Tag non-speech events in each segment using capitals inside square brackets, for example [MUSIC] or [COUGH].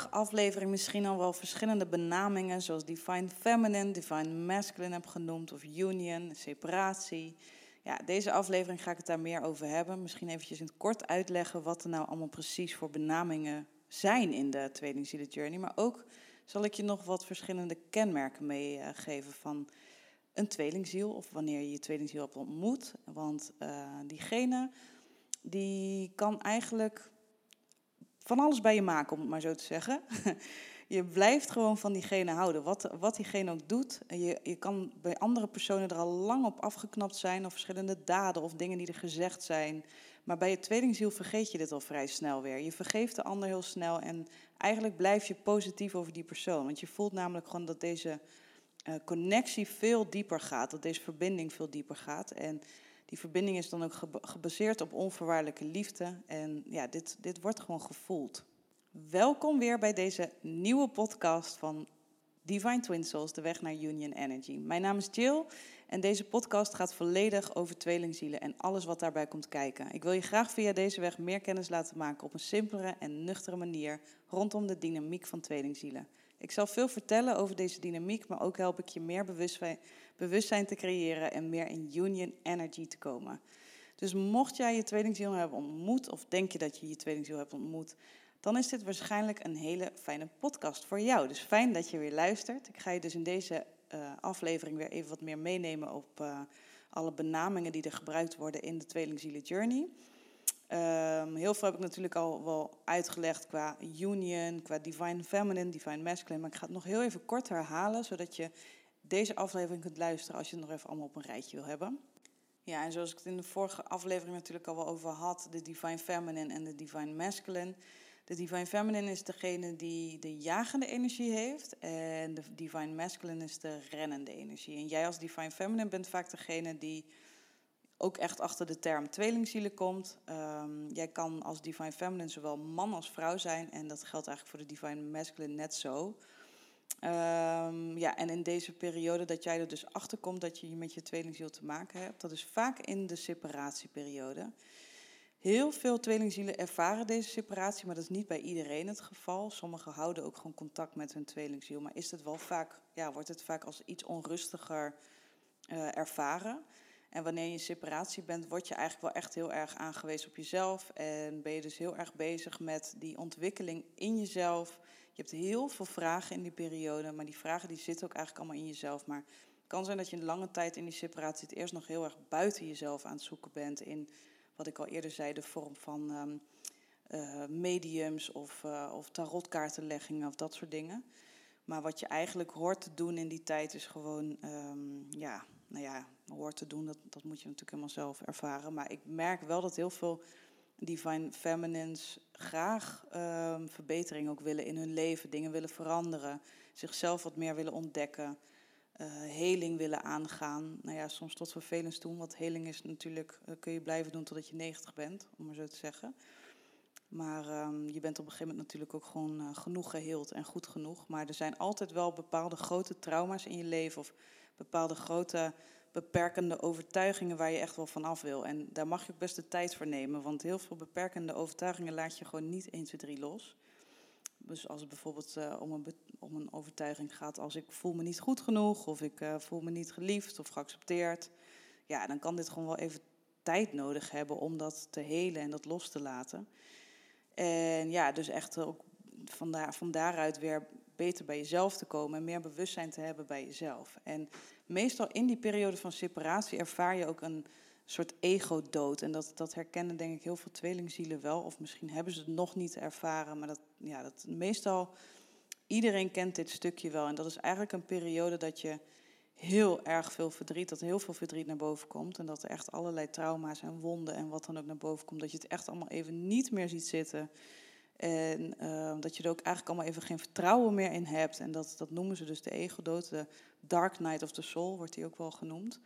aflevering misschien al wel verschillende benamingen, zoals Divine Feminine, Divine Masculine heb genoemd, of Union, separatie. Ja, deze aflevering ga ik het daar meer over hebben. Misschien eventjes in het kort uitleggen wat er nou allemaal precies voor benamingen zijn in de tweelingzielen journey. Maar ook zal ik je nog wat verschillende kenmerken meegeven van een tweelingziel of wanneer je je tweelingziel hebt ontmoet. Want uh, diegene die kan eigenlijk van alles bij je maken, om het maar zo te zeggen. [LAUGHS] je blijft gewoon van diegene houden, wat, wat diegene ook doet. Je, je kan bij andere personen er al lang op afgeknapt zijn, of verschillende daden of dingen die er gezegd zijn. Maar bij je tweelingziel vergeet je dit al vrij snel weer. Je vergeeft de ander heel snel en eigenlijk blijf je positief over die persoon. Want je voelt namelijk gewoon dat deze uh, connectie veel dieper gaat, dat deze verbinding veel dieper gaat. En die verbinding is dan ook gebaseerd op onvoorwaardelijke liefde. En ja, dit, dit wordt gewoon gevoeld. Welkom weer bij deze nieuwe podcast van Divine Twin Souls, de weg naar Union Energy. Mijn naam is Jill en deze podcast gaat volledig over tweelingzielen en alles wat daarbij komt kijken. Ik wil je graag via deze weg meer kennis laten maken op een simpele en nuchtere manier rondom de dynamiek van tweelingzielen. Ik zal veel vertellen over deze dynamiek, maar ook help ik je meer bewustzijn te creëren en meer in union energy te komen. Dus mocht jij je tweelingziel hebben ontmoet, of denk je dat je je tweelingziel hebt ontmoet, dan is dit waarschijnlijk een hele fijne podcast voor jou. Dus fijn dat je weer luistert. Ik ga je dus in deze uh, aflevering weer even wat meer meenemen op uh, alle benamingen die er gebruikt worden in de tweelingzielen journey. Um, heel veel heb ik natuurlijk al wel uitgelegd qua union, qua divine feminine, divine masculine. Maar ik ga het nog heel even kort herhalen, zodat je deze aflevering kunt luisteren als je het nog even allemaal op een rijtje wil hebben. Ja, en zoals ik het in de vorige aflevering natuurlijk al wel over had, de divine feminine en de divine masculine. De divine feminine is degene die de jagende energie heeft en de divine masculine is de rennende energie. En jij als divine feminine bent vaak degene die ook echt achter de term tweelingzielen komt. Um, jij kan als divine feminine zowel man als vrouw zijn en dat geldt eigenlijk voor de divine masculine net zo. Um, ja, en in deze periode dat jij er dus achter komt dat je met je tweelingziel te maken hebt, dat is vaak in de separatieperiode. Heel veel tweelingzielen ervaren deze separatie, maar dat is niet bij iedereen het geval. Sommigen houden ook gewoon contact met hun tweelingziel, maar is het wel vaak, ja, wordt het vaak als iets onrustiger uh, ervaren. En wanneer je in separatie bent, word je eigenlijk wel echt heel erg aangewezen op jezelf. En ben je dus heel erg bezig met die ontwikkeling in jezelf. Je hebt heel veel vragen in die periode, maar die vragen die zitten ook eigenlijk allemaal in jezelf. Maar het kan zijn dat je een lange tijd in die separatie het eerst nog heel erg buiten jezelf aan het zoeken bent. In wat ik al eerder zei, de vorm van um, uh, mediums of, uh, of tarotkaartenleggingen of dat soort dingen. Maar wat je eigenlijk hoort te doen in die tijd is gewoon, um, ja, nou ja, hoort te doen, dat, dat moet je natuurlijk helemaal zelf ervaren. Maar ik merk wel dat heel veel divine feminines graag um, verbetering ook willen in hun leven, dingen willen veranderen, zichzelf wat meer willen ontdekken, uh, heling willen aangaan. Nou ja, soms tot vervelend doen, want heling is natuurlijk, uh, kun je blijven doen totdat je 90 bent, om maar zo te zeggen. Maar um, je bent op een gegeven moment natuurlijk ook gewoon uh, genoeg geheeld en goed genoeg. Maar er zijn altijd wel bepaalde grote trauma's in je leven of bepaalde grote beperkende overtuigingen waar je echt wel van af wil. En daar mag je ook best de tijd voor nemen, want heel veel beperkende overtuigingen laat je gewoon niet 1, 2, 3 los. Dus als het bijvoorbeeld uh, om, een om een overtuiging gaat als ik voel me niet goed genoeg, of ik uh, voel me niet geliefd of geaccepteerd, ja, dan kan dit gewoon wel even tijd nodig hebben om dat te helen en dat los te laten. En ja, dus echt ook van, van daaruit weer beter bij jezelf te komen en meer bewustzijn te hebben bij jezelf. En meestal in die periode van separatie ervaar je ook een soort ego-dood. En dat, dat herkennen denk ik heel veel tweelingzielen wel. Of misschien hebben ze het nog niet ervaren. Maar dat, ja, dat meestal, iedereen kent dit stukje wel. En dat is eigenlijk een periode dat je heel erg veel verdriet, dat heel veel verdriet naar boven komt. En dat er echt allerlei trauma's en wonden en wat dan ook naar boven komt. Dat je het echt allemaal even niet meer ziet zitten. En uh, dat je er ook eigenlijk allemaal even geen vertrouwen meer in hebt. En dat, dat noemen ze dus de ego-dood, de dark night of the soul wordt die ook wel genoemd.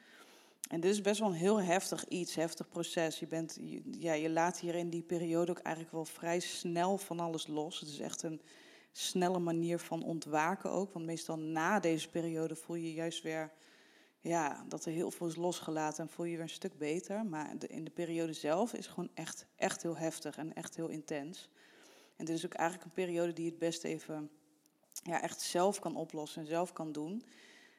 En dit is best wel een heel heftig iets, heftig proces. Je, bent, je, ja, je laat hier in die periode ook eigenlijk wel vrij snel van alles los. Het is echt een snelle manier van ontwaken ook. Want meestal na deze periode voel je juist weer ja, dat er heel veel is losgelaten en voel je weer een stuk beter. Maar in de periode zelf is gewoon echt, echt heel heftig en echt heel intens. En dit is ook eigenlijk een periode die het best even ja, echt zelf kan oplossen en zelf kan doen.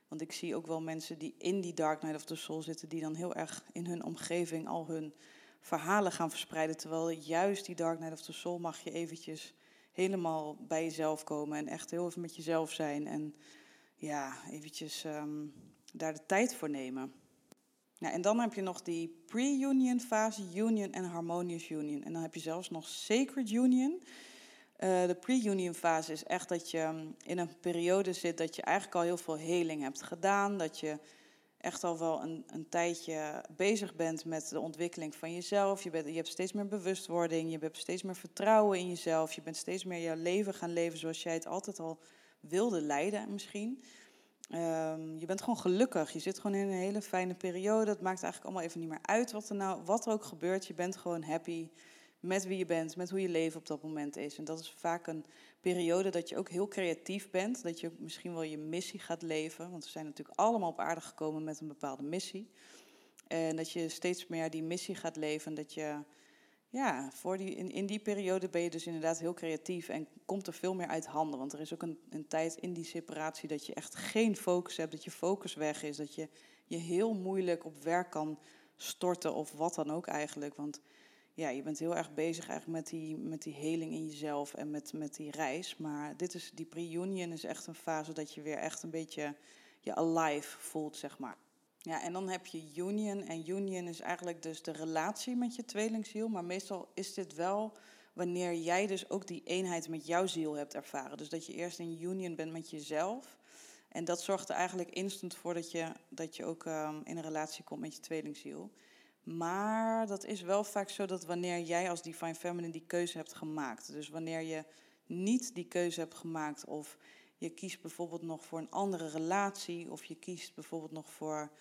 Want ik zie ook wel mensen die in die Dark Night of the Soul zitten, die dan heel erg in hun omgeving al hun verhalen gaan verspreiden. Terwijl juist die Dark Night of the Soul mag je eventjes helemaal bij jezelf komen en echt heel even met jezelf zijn. En ja, eventjes ehm, daar de tijd voor nemen. Nou, en dan heb je nog die pre-union fase, union en harmonious union. En dan heb je zelfs nog sacred union. Uh, de pre-union fase is echt dat je ehm, in een periode zit dat je eigenlijk al heel veel heling hebt gedaan. Dat je echt al wel een, een tijdje bezig bent met de ontwikkeling van jezelf. Je, bent, je hebt steeds meer bewustwording, je hebt steeds meer vertrouwen in jezelf. Je bent steeds meer jouw leven gaan leven zoals jij het altijd al wilde leiden misschien. Um, je bent gewoon gelukkig. Je zit gewoon in een hele fijne periode. Het maakt eigenlijk allemaal even niet meer uit wat er, nou, wat er ook gebeurt. Je bent gewoon happy met wie je bent, met hoe je leven op dat moment is. En dat is vaak een periode dat je ook heel creatief bent. Dat je misschien wel je missie gaat leven. Want we zijn natuurlijk allemaal op aarde gekomen met een bepaalde missie. En dat je steeds meer die missie gaat leven. Dat je, ja, voor die, in, in die periode ben je dus inderdaad heel creatief en komt er veel meer uit handen. Want er is ook een, een tijd in die separatie dat je echt geen focus hebt, dat je focus weg is. Dat je je heel moeilijk op werk kan storten of wat dan ook eigenlijk. Want ja, je bent heel erg bezig eigenlijk met die, met die heling in jezelf en met, met die reis. Maar dit is, die pre-union is echt een fase dat je weer echt een beetje je alive voelt, zeg maar. Ja, en dan heb je union. En union is eigenlijk dus de relatie met je tweelingziel. Maar meestal is dit wel wanneer jij dus ook die eenheid met jouw ziel hebt ervaren. Dus dat je eerst in union bent met jezelf. En dat zorgt er eigenlijk instant voor dat je, dat je ook um, in een relatie komt met je tweelingziel. Maar dat is wel vaak zo dat wanneer jij als Divine Feminine die keuze hebt gemaakt. Dus wanneer je niet die keuze hebt gemaakt of je kiest bijvoorbeeld nog voor een andere relatie of je kiest bijvoorbeeld nog voor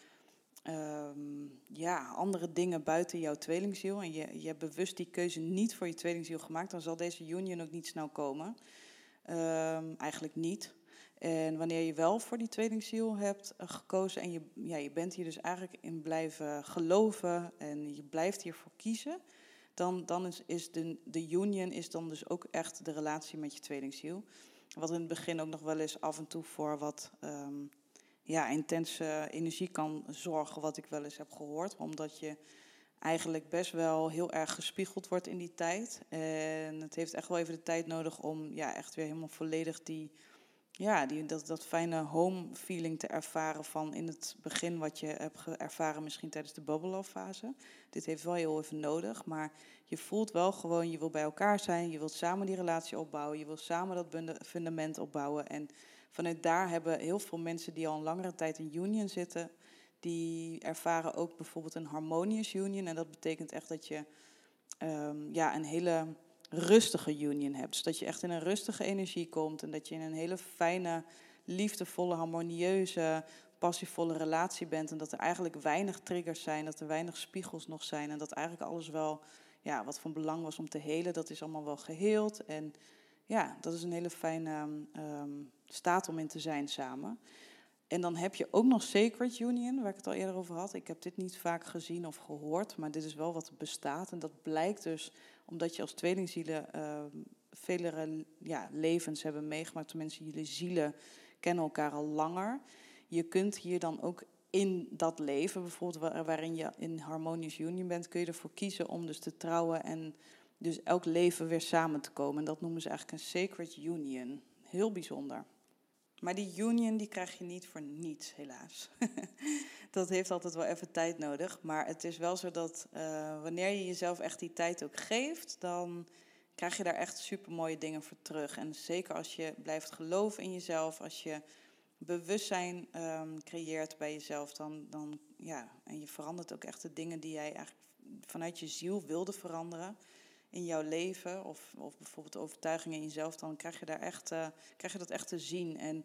um, ja, andere dingen buiten jouw tweelingziel en je, je hebt bewust die keuze niet voor je tweelingziel gemaakt, dan zal deze union ook niet snel komen. Um, eigenlijk niet. En wanneer je wel voor die tweelingziel hebt eh, gekozen en je, ja, je bent hier dus eigenlijk in blijven geloven en je blijft hiervoor kiezen, dan, dan is, is de, de union is dan dus ook echt de relatie met je tweelingziel. Wat in het begin ook nog wel eens af en toe voor wat um, ja, intense energie kan zorgen, wat ik wel eens heb gehoord. Omdat je eigenlijk best wel heel erg gespiegeld wordt in die tijd. En het heeft echt wel even de tijd nodig om ja, echt weer helemaal volledig die ja, die, dat, dat fijne home feeling te ervaren van in het begin wat je hebt ervaren misschien tijdens de bubble fase. Dit heeft wel heel even nodig, maar je voelt wel gewoon, je wil bij elkaar zijn, je wilt samen die relatie opbouwen, je wilt samen dat fundament opbouwen. En vanuit daar hebben heel veel mensen die al een langere tijd in union zitten, die ervaren ook bijvoorbeeld een harmonious union. En dat betekent echt dat je um, ja, een hele rustige union hebt. Dus dat je echt in een rustige energie komt en dat je in een hele fijne, liefdevolle, harmonieuze, passievolle relatie bent. En dat er eigenlijk weinig triggers zijn, dat er weinig spiegels nog zijn. En dat eigenlijk alles wel, ja, wat van belang was om te helen, dat is allemaal wel geheeld. En ja, dat is een hele fijne um, staat om in te zijn samen. En dan heb je ook nog Sacred Union, waar ik het al eerder over had. Ik heb dit niet vaak gezien of gehoord, maar dit is wel wat bestaat. En dat blijkt dus omdat je als tweelingzielen uh, vele ja, levens hebben meegemaakt. Tenminste, jullie zielen kennen elkaar al langer. Je kunt hier dan ook in dat leven, bijvoorbeeld waarin je in harmonious union bent, kun je ervoor kiezen om dus te trouwen en dus elk leven weer samen te komen. En dat noemen ze eigenlijk een sacred union. Heel bijzonder. Maar die union die krijg je niet voor niets, helaas. [LAUGHS] dat heeft altijd wel even tijd nodig. Maar het is wel zo dat uh, wanneer je jezelf echt die tijd ook geeft, dan krijg je daar echt super mooie dingen voor terug. En zeker als je blijft geloven in jezelf, als je bewustzijn um, creëert bij jezelf, dan, dan ja, en je verandert ook echt de dingen die jij eigenlijk vanuit je ziel wilde veranderen in jouw leven, of, of bijvoorbeeld overtuigingen in jezelf, dan krijg je, daar echt, uh, krijg je dat echt te zien. En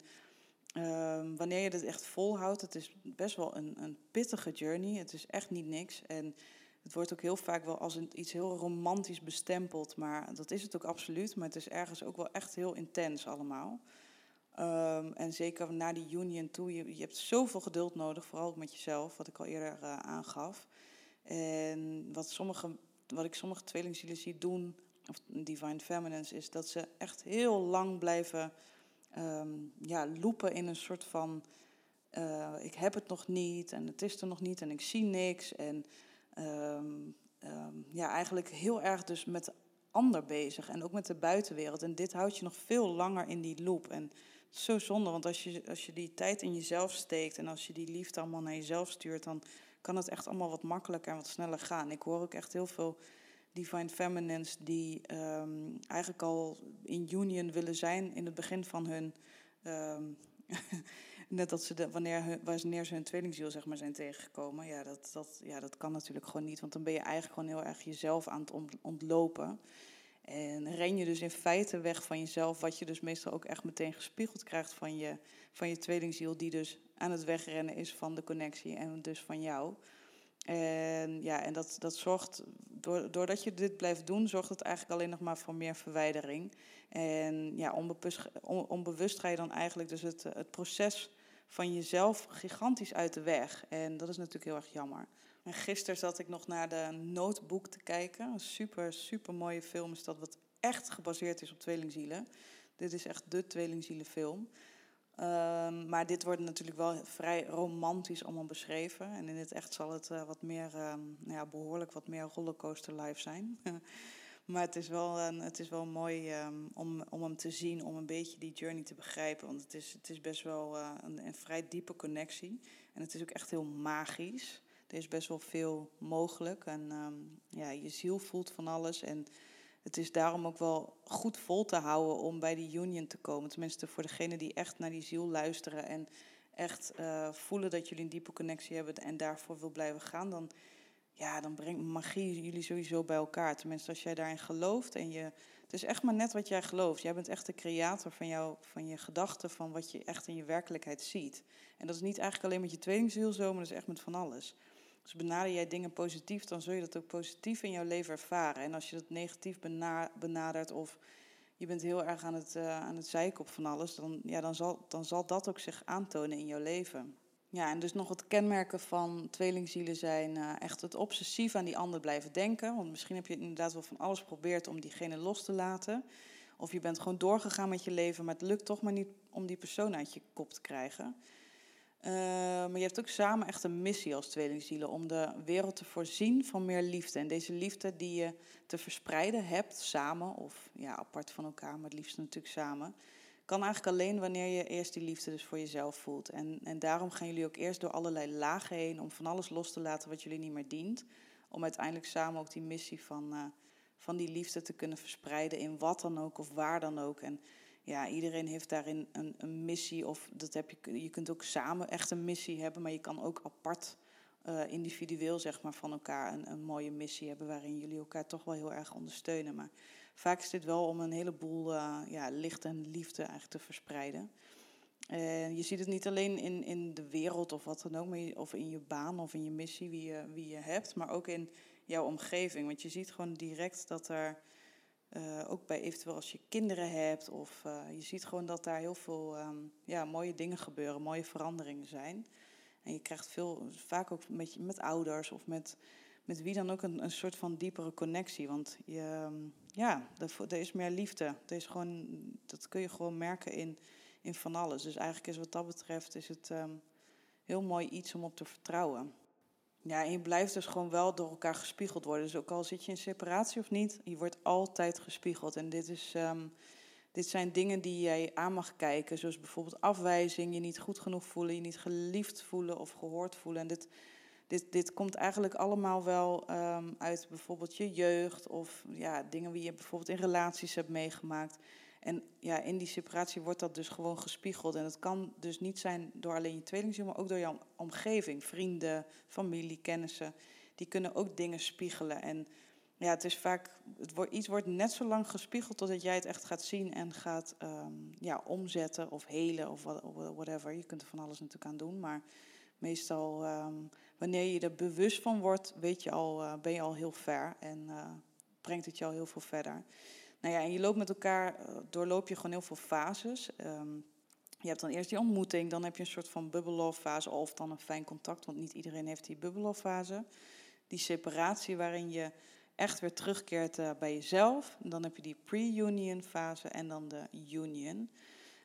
um, wanneer je dit echt volhoudt, het is best wel een, een pittige journey. Het is echt niet niks. En het wordt ook heel vaak wel als iets heel romantisch bestempeld, maar dat is het ook absoluut. Maar het is ergens ook wel echt heel intens allemaal. Um, en zeker na die union toe, je, je hebt zoveel geduld nodig, vooral met jezelf, wat ik al eerder uh, aangaf. En wat sommige wat ik sommige tweelingzielen zie doen of divine feminines, is dat ze echt heel lang blijven um, ja, loepen in een soort van uh, ik heb het nog niet en het is er nog niet en ik zie niks. En um, um, ja, eigenlijk heel erg dus met de ander bezig en ook met de buitenwereld. En dit houdt je nog veel langer in die loop. En het is zo zonde, want als je, als je die tijd in jezelf steekt en als je die liefde allemaal naar jezelf stuurt, dan kan het echt allemaal wat makkelijker en wat sneller gaan. Ik hoor ook echt heel veel divine feminines die um, eigenlijk al in union willen zijn in het begin van hun um, [LAUGHS] net dat ze wanneer, wanneer ze hun tweelingziel zeg maar, zijn tegengekomen. Ja dat, dat, ja, dat kan natuurlijk gewoon niet. Want dan ben je eigenlijk gewoon heel erg jezelf aan het ontlopen. En ren je dus in feite weg van jezelf, wat je dus meestal ook echt meteen gespiegeld krijgt van je, van je tweelingziel, die dus aan het wegrennen is van de connectie en dus van jou. En ja, en dat, dat zorgt, doordat je dit blijft doen, zorgt het eigenlijk alleen nog maar voor meer verwijdering. En ja, onbewust, onbewust ga je dan eigenlijk dus het, het proces van jezelf gigantisch uit de weg. En dat is natuurlijk heel erg jammer. En gisteren zat ik nog naar de Notebook te kijken. Een super, super mooie film is dat, wat echt gebaseerd is op tweelingzielen. Dit is echt de tweelingzielenfilm. Um, maar dit wordt natuurlijk wel vrij romantisch allemaal beschreven. En in het echt zal het uh, wat meer, um, ja, behoorlijk wat meer rollercoaster life zijn. [LAUGHS] maar het is wel, het is wel mooi um, om, om hem te zien, om een beetje die journey te begrijpen. Want het is, het is best wel uh, een, een vrij diepe connectie. En het is ook echt heel magisch. Er is best wel veel mogelijk. En ja, je ziel voelt van alles. En het is daarom ook wel goed vol te houden om bij die union te komen. Tenminste, voor degenen die echt naar die ziel luisteren en echt uh, voelen dat jullie een diepe connectie hebben en daarvoor wil blijven gaan, dan, ja, dan brengt magie jullie sowieso bij elkaar. Tenminste, als jij daarin gelooft en je. Het is echt maar net wat jij gelooft. Jij bent echt de creator van, jou, van je gedachten, van wat je echt in je werkelijkheid ziet. En dat is niet eigenlijk alleen met je tweelingziel zo, maar dat is echt met van alles. Dus benader jij dingen positief, dan zul je dat ook positief in jouw leven ervaren. En als je dat negatief benadert of je bent heel erg aan het, uh, aan het zeiken op van alles, dan, ja, dan, zal, dan zal dat ook zich aantonen in jouw leven. Ja, en dus nog het kenmerken van tweelingzielen zijn uh, echt het obsessief aan die ander blijven denken. Want misschien heb je inderdaad wel van alles geprobeerd om diegene los te laten. Of je bent gewoon doorgegaan met je leven, maar het lukt toch maar niet om die persoon uit je kop te krijgen. Uh, maar je hebt ook samen echt een missie als tweelingzielen om de wereld te voorzien van meer liefde. En deze liefde die je te verspreiden hebt, samen of ja, apart van elkaar, maar het liefst natuurlijk samen, kan eigenlijk alleen wanneer je eerst die liefde dus voor jezelf voelt. En, en daarom gaan jullie ook eerst door allerlei lagen heen om van alles los te laten wat jullie niet meer dient. Om uiteindelijk samen ook die missie van, uh, van die liefde te kunnen verspreiden in wat dan ook of waar dan ook. En ja, iedereen heeft daarin een, een, missie. Of dat heb je, je kunt ook samen echt een missie hebben, maar je kan ook apart, uh, individueel zeg maar, van elkaar een, een, mooie missie hebben waarin jullie elkaar toch wel heel erg ondersteunen. Maar vaak is dit wel om een heleboel uh, ja, licht en liefde eigenlijk te verspreiden. En je ziet het niet alleen in, in de wereld of wat dan ook, maar of in je baan of in je missie wie je, wie je hebt, maar ook in jouw omgeving. Want je ziet gewoon direct dat er uh, ook bij eventueel als je kinderen hebt. Of uh, je ziet gewoon dat daar heel veel um, ja, mooie dingen gebeuren, mooie veranderingen zijn. En je krijgt veel, vaak ook met, met ouders of met, met wie dan ook een, een soort van diepere connectie. Want je, um, ja, er, is meer liefde. Er is gewoon, dat kun je gewoon merken in, in van alles. Dus eigenlijk is wat dat betreft is het um, heel mooi iets om op te vertrouwen. Ja, en je blijft dus gewoon wel door elkaar gespiegeld worden. Dus ook al zit je in separatie of niet, je wordt altijd gespiegeld. En dit, is, um, dit zijn dingen die jij aan mag kijken. Zoals bijvoorbeeld afwijzing, je niet goed genoeg voelen, je niet geliefd voelen of gehoord voelen. En dit, dit, dit komt eigenlijk allemaal wel um, uit bijvoorbeeld je jeugd of ja, dingen die je bijvoorbeeld in relaties hebt meegemaakt. En ja, in die separatie wordt dat dus gewoon gespiegeld. En het kan dus niet zijn door alleen je tweelingziel, maar ook door jouw omgeving. Vrienden, familie, kennissen. Die kunnen ook dingen spiegelen. En ja, het is vaak, het wordt, iets wordt net zo lang gespiegeld totdat jij het echt gaat zien en gaat um, ja, omzetten of helen of whatever. Je kunt er van alles natuurlijk aan doen. Maar meestal, um, wanneer je er bewust van wordt, weet je al, uh, ben je al heel ver en uh, brengt het je al heel veel verder. Nou ja, en je loopt met elkaar, eh, doorloop je gewoon heel veel fases. Um, je hebt dan eerst die ontmoeting, dan heb je een soort van bubbelove fase of dan een fijn contact, want niet iedereen heeft die bubbelove fase. Die separatie waarin je echt weer terugkeert uh, bij jezelf. Dan heb je die pre-union fase en dan de union.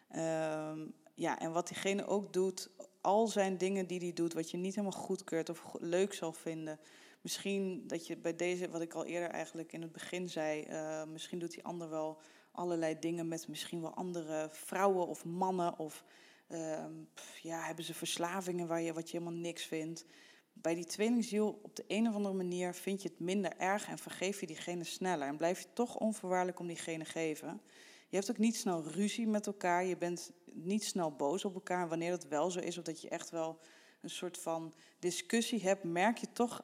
Ehm, ja, en wat diegene ook doet, al zijn dingen die hij doet, wat je niet helemaal goedkeurt of leuk zal vinden. Misschien dat je bij deze, wat ik al eerder eigenlijk in het begin zei, uh, misschien doet die ander wel allerlei dingen met misschien wel andere vrouwen of mannen. Of uh, ja, hebben ze verslavingen waar je, wat je helemaal niks vindt. Bij die tweelingziel, op de een of andere manier, vind je het minder erg en vergeef je diegene sneller. En blijf je toch onvoorwaardelijk om diegene geven. Je hebt ook niet snel ruzie met elkaar. Je bent niet snel boos op elkaar. Wanneer dat wel zo is, of dat je echt wel een soort van discussie hebt, merk je toch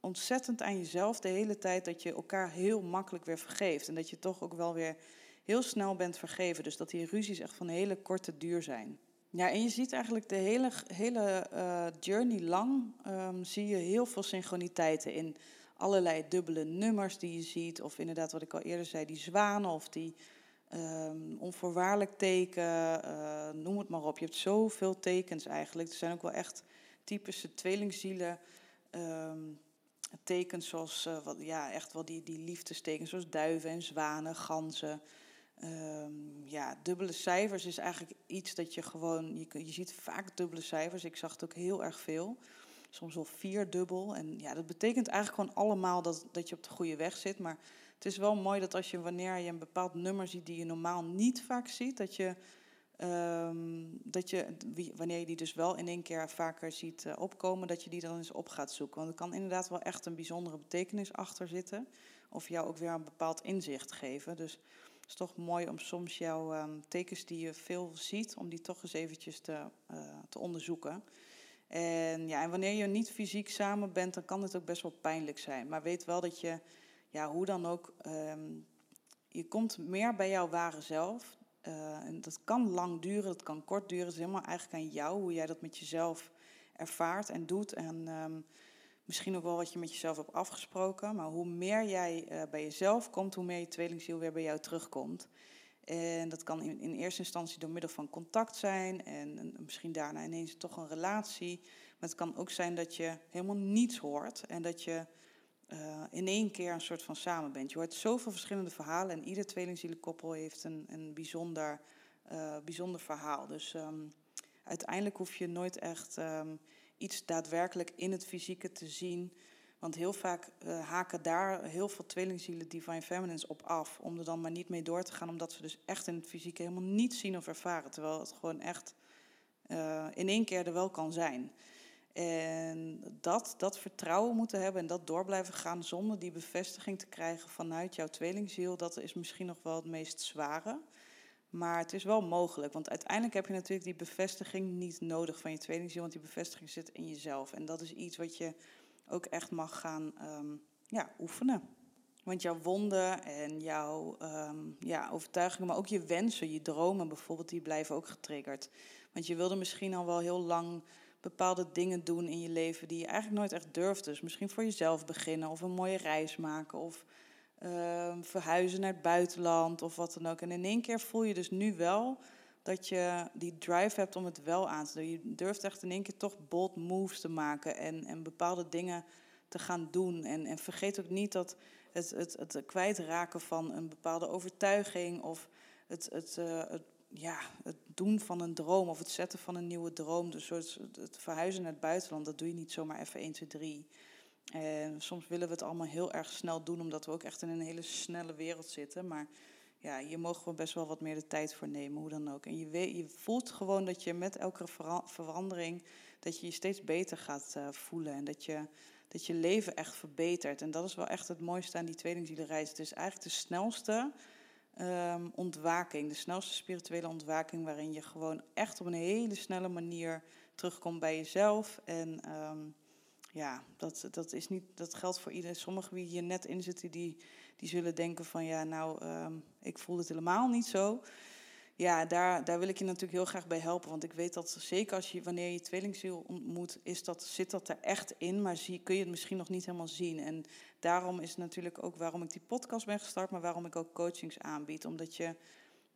ontzettend aan jezelf de hele tijd dat je elkaar heel makkelijk weer vergeeft. En dat je toch ook wel weer heel snel bent vergeven. Dus dat die ruzies echt van hele korte duur zijn. Ja, en je ziet eigenlijk de hele, hele uh, journey lang, um, zie je heel veel synchroniteiten in allerlei dubbele nummers die je ziet. Of inderdaad, wat ik al eerder zei, die zwanen of die um, onvoorwaardelijk teken, uh, noem het maar op. Je hebt zoveel tekens eigenlijk. Er zijn ook wel echt typische tweelingzielen. Um, tekens zoals, uh, wat, ja, echt wel die, die liefdestekens, zoals duiven en zwanen, ganzen. Um, ja, dubbele cijfers is eigenlijk iets dat je gewoon, je, je ziet vaak dubbele cijfers. Ik zag het ook heel erg veel. Soms wel vier dubbel. En ja, dat betekent eigenlijk gewoon allemaal dat, dat je op de goede weg zit. Maar het is wel mooi dat als je, wanneer je een bepaald nummer ziet die je normaal niet vaak ziet, dat je Um, dat je, wanneer je die dus wel in één keer vaker ziet uh, opkomen, dat je die dan eens op gaat zoeken. Want er kan inderdaad wel echt een bijzondere betekenis achter zitten. Of jou ook weer een bepaald inzicht geven. Dus het is toch mooi om soms jouw um, tekens die je veel ziet, om die toch eens eventjes te, uh, te onderzoeken. En, ja, en wanneer je niet fysiek samen bent, dan kan het ook best wel pijnlijk zijn. Maar weet wel dat je, ja, hoe dan ook, um, je komt meer bij jouw ware zelf. Uh, en dat kan lang duren, dat kan kort duren. Het is helemaal eigenlijk aan jou, hoe jij dat met jezelf ervaart en doet. En um, misschien ook wel wat je met jezelf hebt afgesproken. Maar hoe meer jij uh, bij jezelf komt, hoe meer je tweelingziel weer bij jou terugkomt. En dat kan in, in eerste instantie door middel van contact zijn. En, en, misschien daarna ineens toch een relatie. Maar het kan ook zijn dat je helemaal niets hoort. En dat je uh, in één keer een soort van samen bent. Je hoort zoveel verschillende verhalen en ieder tweelingzielenkoppel heeft een, een bijzonder, uh, bijzonder verhaal. Dus um, uiteindelijk hoef je nooit echt um, iets daadwerkelijk in het fysieke te zien. Want heel vaak uh, haken daar heel veel tweelingzielen Divine Feminines op af. Om er dan maar niet mee door te gaan, omdat ze dus echt in het fysieke helemaal niet zien of ervaren. Terwijl het gewoon echt in één keer er wel kan zijn. En dat, dat vertrouwen moeten hebben en dat door blijven gaan zonder die bevestiging te krijgen vanuit jouw tweelingziel, dat is misschien nog wel het meest zware. Maar het is wel mogelijk, want uiteindelijk heb je natuurlijk die bevestiging niet nodig van je tweelingziel, want die bevestiging zit in jezelf. En dat is iets wat je ook echt mag gaan um, ja, oefenen. Want jouw wonden en jouw um, ja, overtuigingen, maar ook je wensen, je dromen bijvoorbeeld, die blijven ook getriggerd. Want je wilde misschien al wel heel lang bepaalde dingen doen in je leven die je eigenlijk nooit echt durft. Dus misschien voor jezelf beginnen of een mooie reis maken of uh, verhuizen naar het buitenland of wat dan ook. En in één keer voel je dus nu wel dat je die drive hebt om het wel aan te doen. Je durft echt in één keer toch bold moves te maken en, en bepaalde dingen te gaan doen. En, en vergeet ook niet dat het, het, het kwijtraken van een bepaalde overtuiging of het, het, uh, het ja, het doen van een droom of het zetten van een nieuwe droom. Dus het verhuizen naar het buitenland, dat doe je niet zomaar even 1, 2, 3. En soms willen we het allemaal heel erg snel doen, omdat we ook echt in een hele snelle wereld zitten. Maar ja, hier mogen we best wel wat meer de tijd voor nemen, hoe dan ook. En je, weet, je voelt gewoon dat je met elke verandering, dat je je steeds beter gaat uh, voelen. En dat je, dat je leven echt verbetert. En dat is wel echt het mooiste aan die tweelingzielenreis. Het is eigenlijk de snelste um, ontwaking, de snelste spirituele ontwaking, waarin je gewoon echt op een hele snelle manier terugkomt bij jezelf. En um, ja, dat, dat, is niet, dat geldt voor iedereen. Sommigen die hier net in zitten, die, die zullen denken van ja, nou, um, ik voel het helemaal niet zo ja, daar, daar wil ik je natuurlijk heel graag bij helpen. Want ik weet dat zeker als je, wanneer je tweelingziel ontmoet, is dat, zit dat er echt in. Maar zie, kun je het misschien nog niet helemaal zien. En daarom is het natuurlijk ook waarom ik die podcast ben gestart, maar waarom ik ook coachings aanbied. Omdat je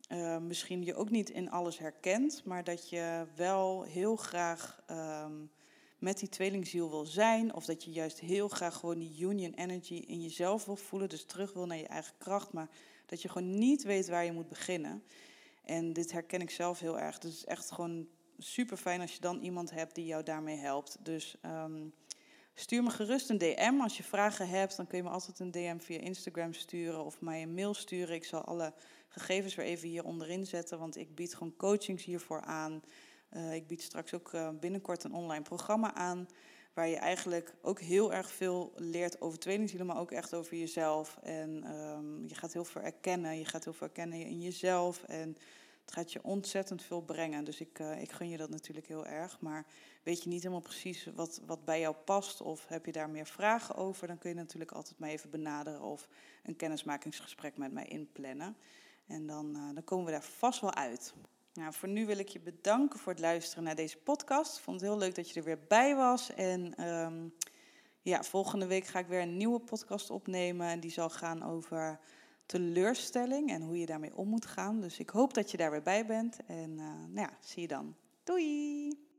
uh, misschien je ook niet in alles herkent, maar dat je wel heel graag um, met die tweelingziel wil zijn. Of dat je juist heel graag gewoon die union energy in jezelf wil voelen. Dus terug wil naar je eigen kracht. Maar dat je gewoon niet weet waar je moet beginnen. En dit herken ik zelf heel erg. Dus het is echt gewoon super fijn als je dan iemand hebt die jou daarmee helpt. Dus ehm, stuur me gerust een DM. Als je vragen hebt, dan kun je me altijd een DM via Instagram sturen of mij een mail sturen. Ik zal alle gegevens weer even hier onderin zetten, want ik bied gewoon coachings hiervoor aan. Uh, ik bied straks ook uh, binnenkort een online programma aan. Waar je eigenlijk ook heel erg veel leert over tweelingzielen, maar ook echt over jezelf. En um, je gaat heel veel erkennen. Je gaat heel veel erkennen in jezelf. En het gaat je ontzettend veel brengen. Dus ik, uh, ik gun je dat natuurlijk heel erg. Maar weet je niet helemaal precies wat, wat bij jou past of heb je daar meer vragen over, dan kun je natuurlijk altijd mij even benaderen of een kennismakingsgesprek met mij inplannen. En dan, uh, dan komen we daar vast wel uit. Nou, voor nu wil ik je bedanken voor het luisteren naar deze podcast. Ik vond het heel leuk dat je er weer bij was. En um, ja, volgende week ga ik weer een nieuwe podcast opnemen. En die zal gaan over teleurstelling en hoe je daarmee om moet gaan. Dus ik hoop dat je daar weer bij bent. En uh, nou ja, zie je dan. Doei!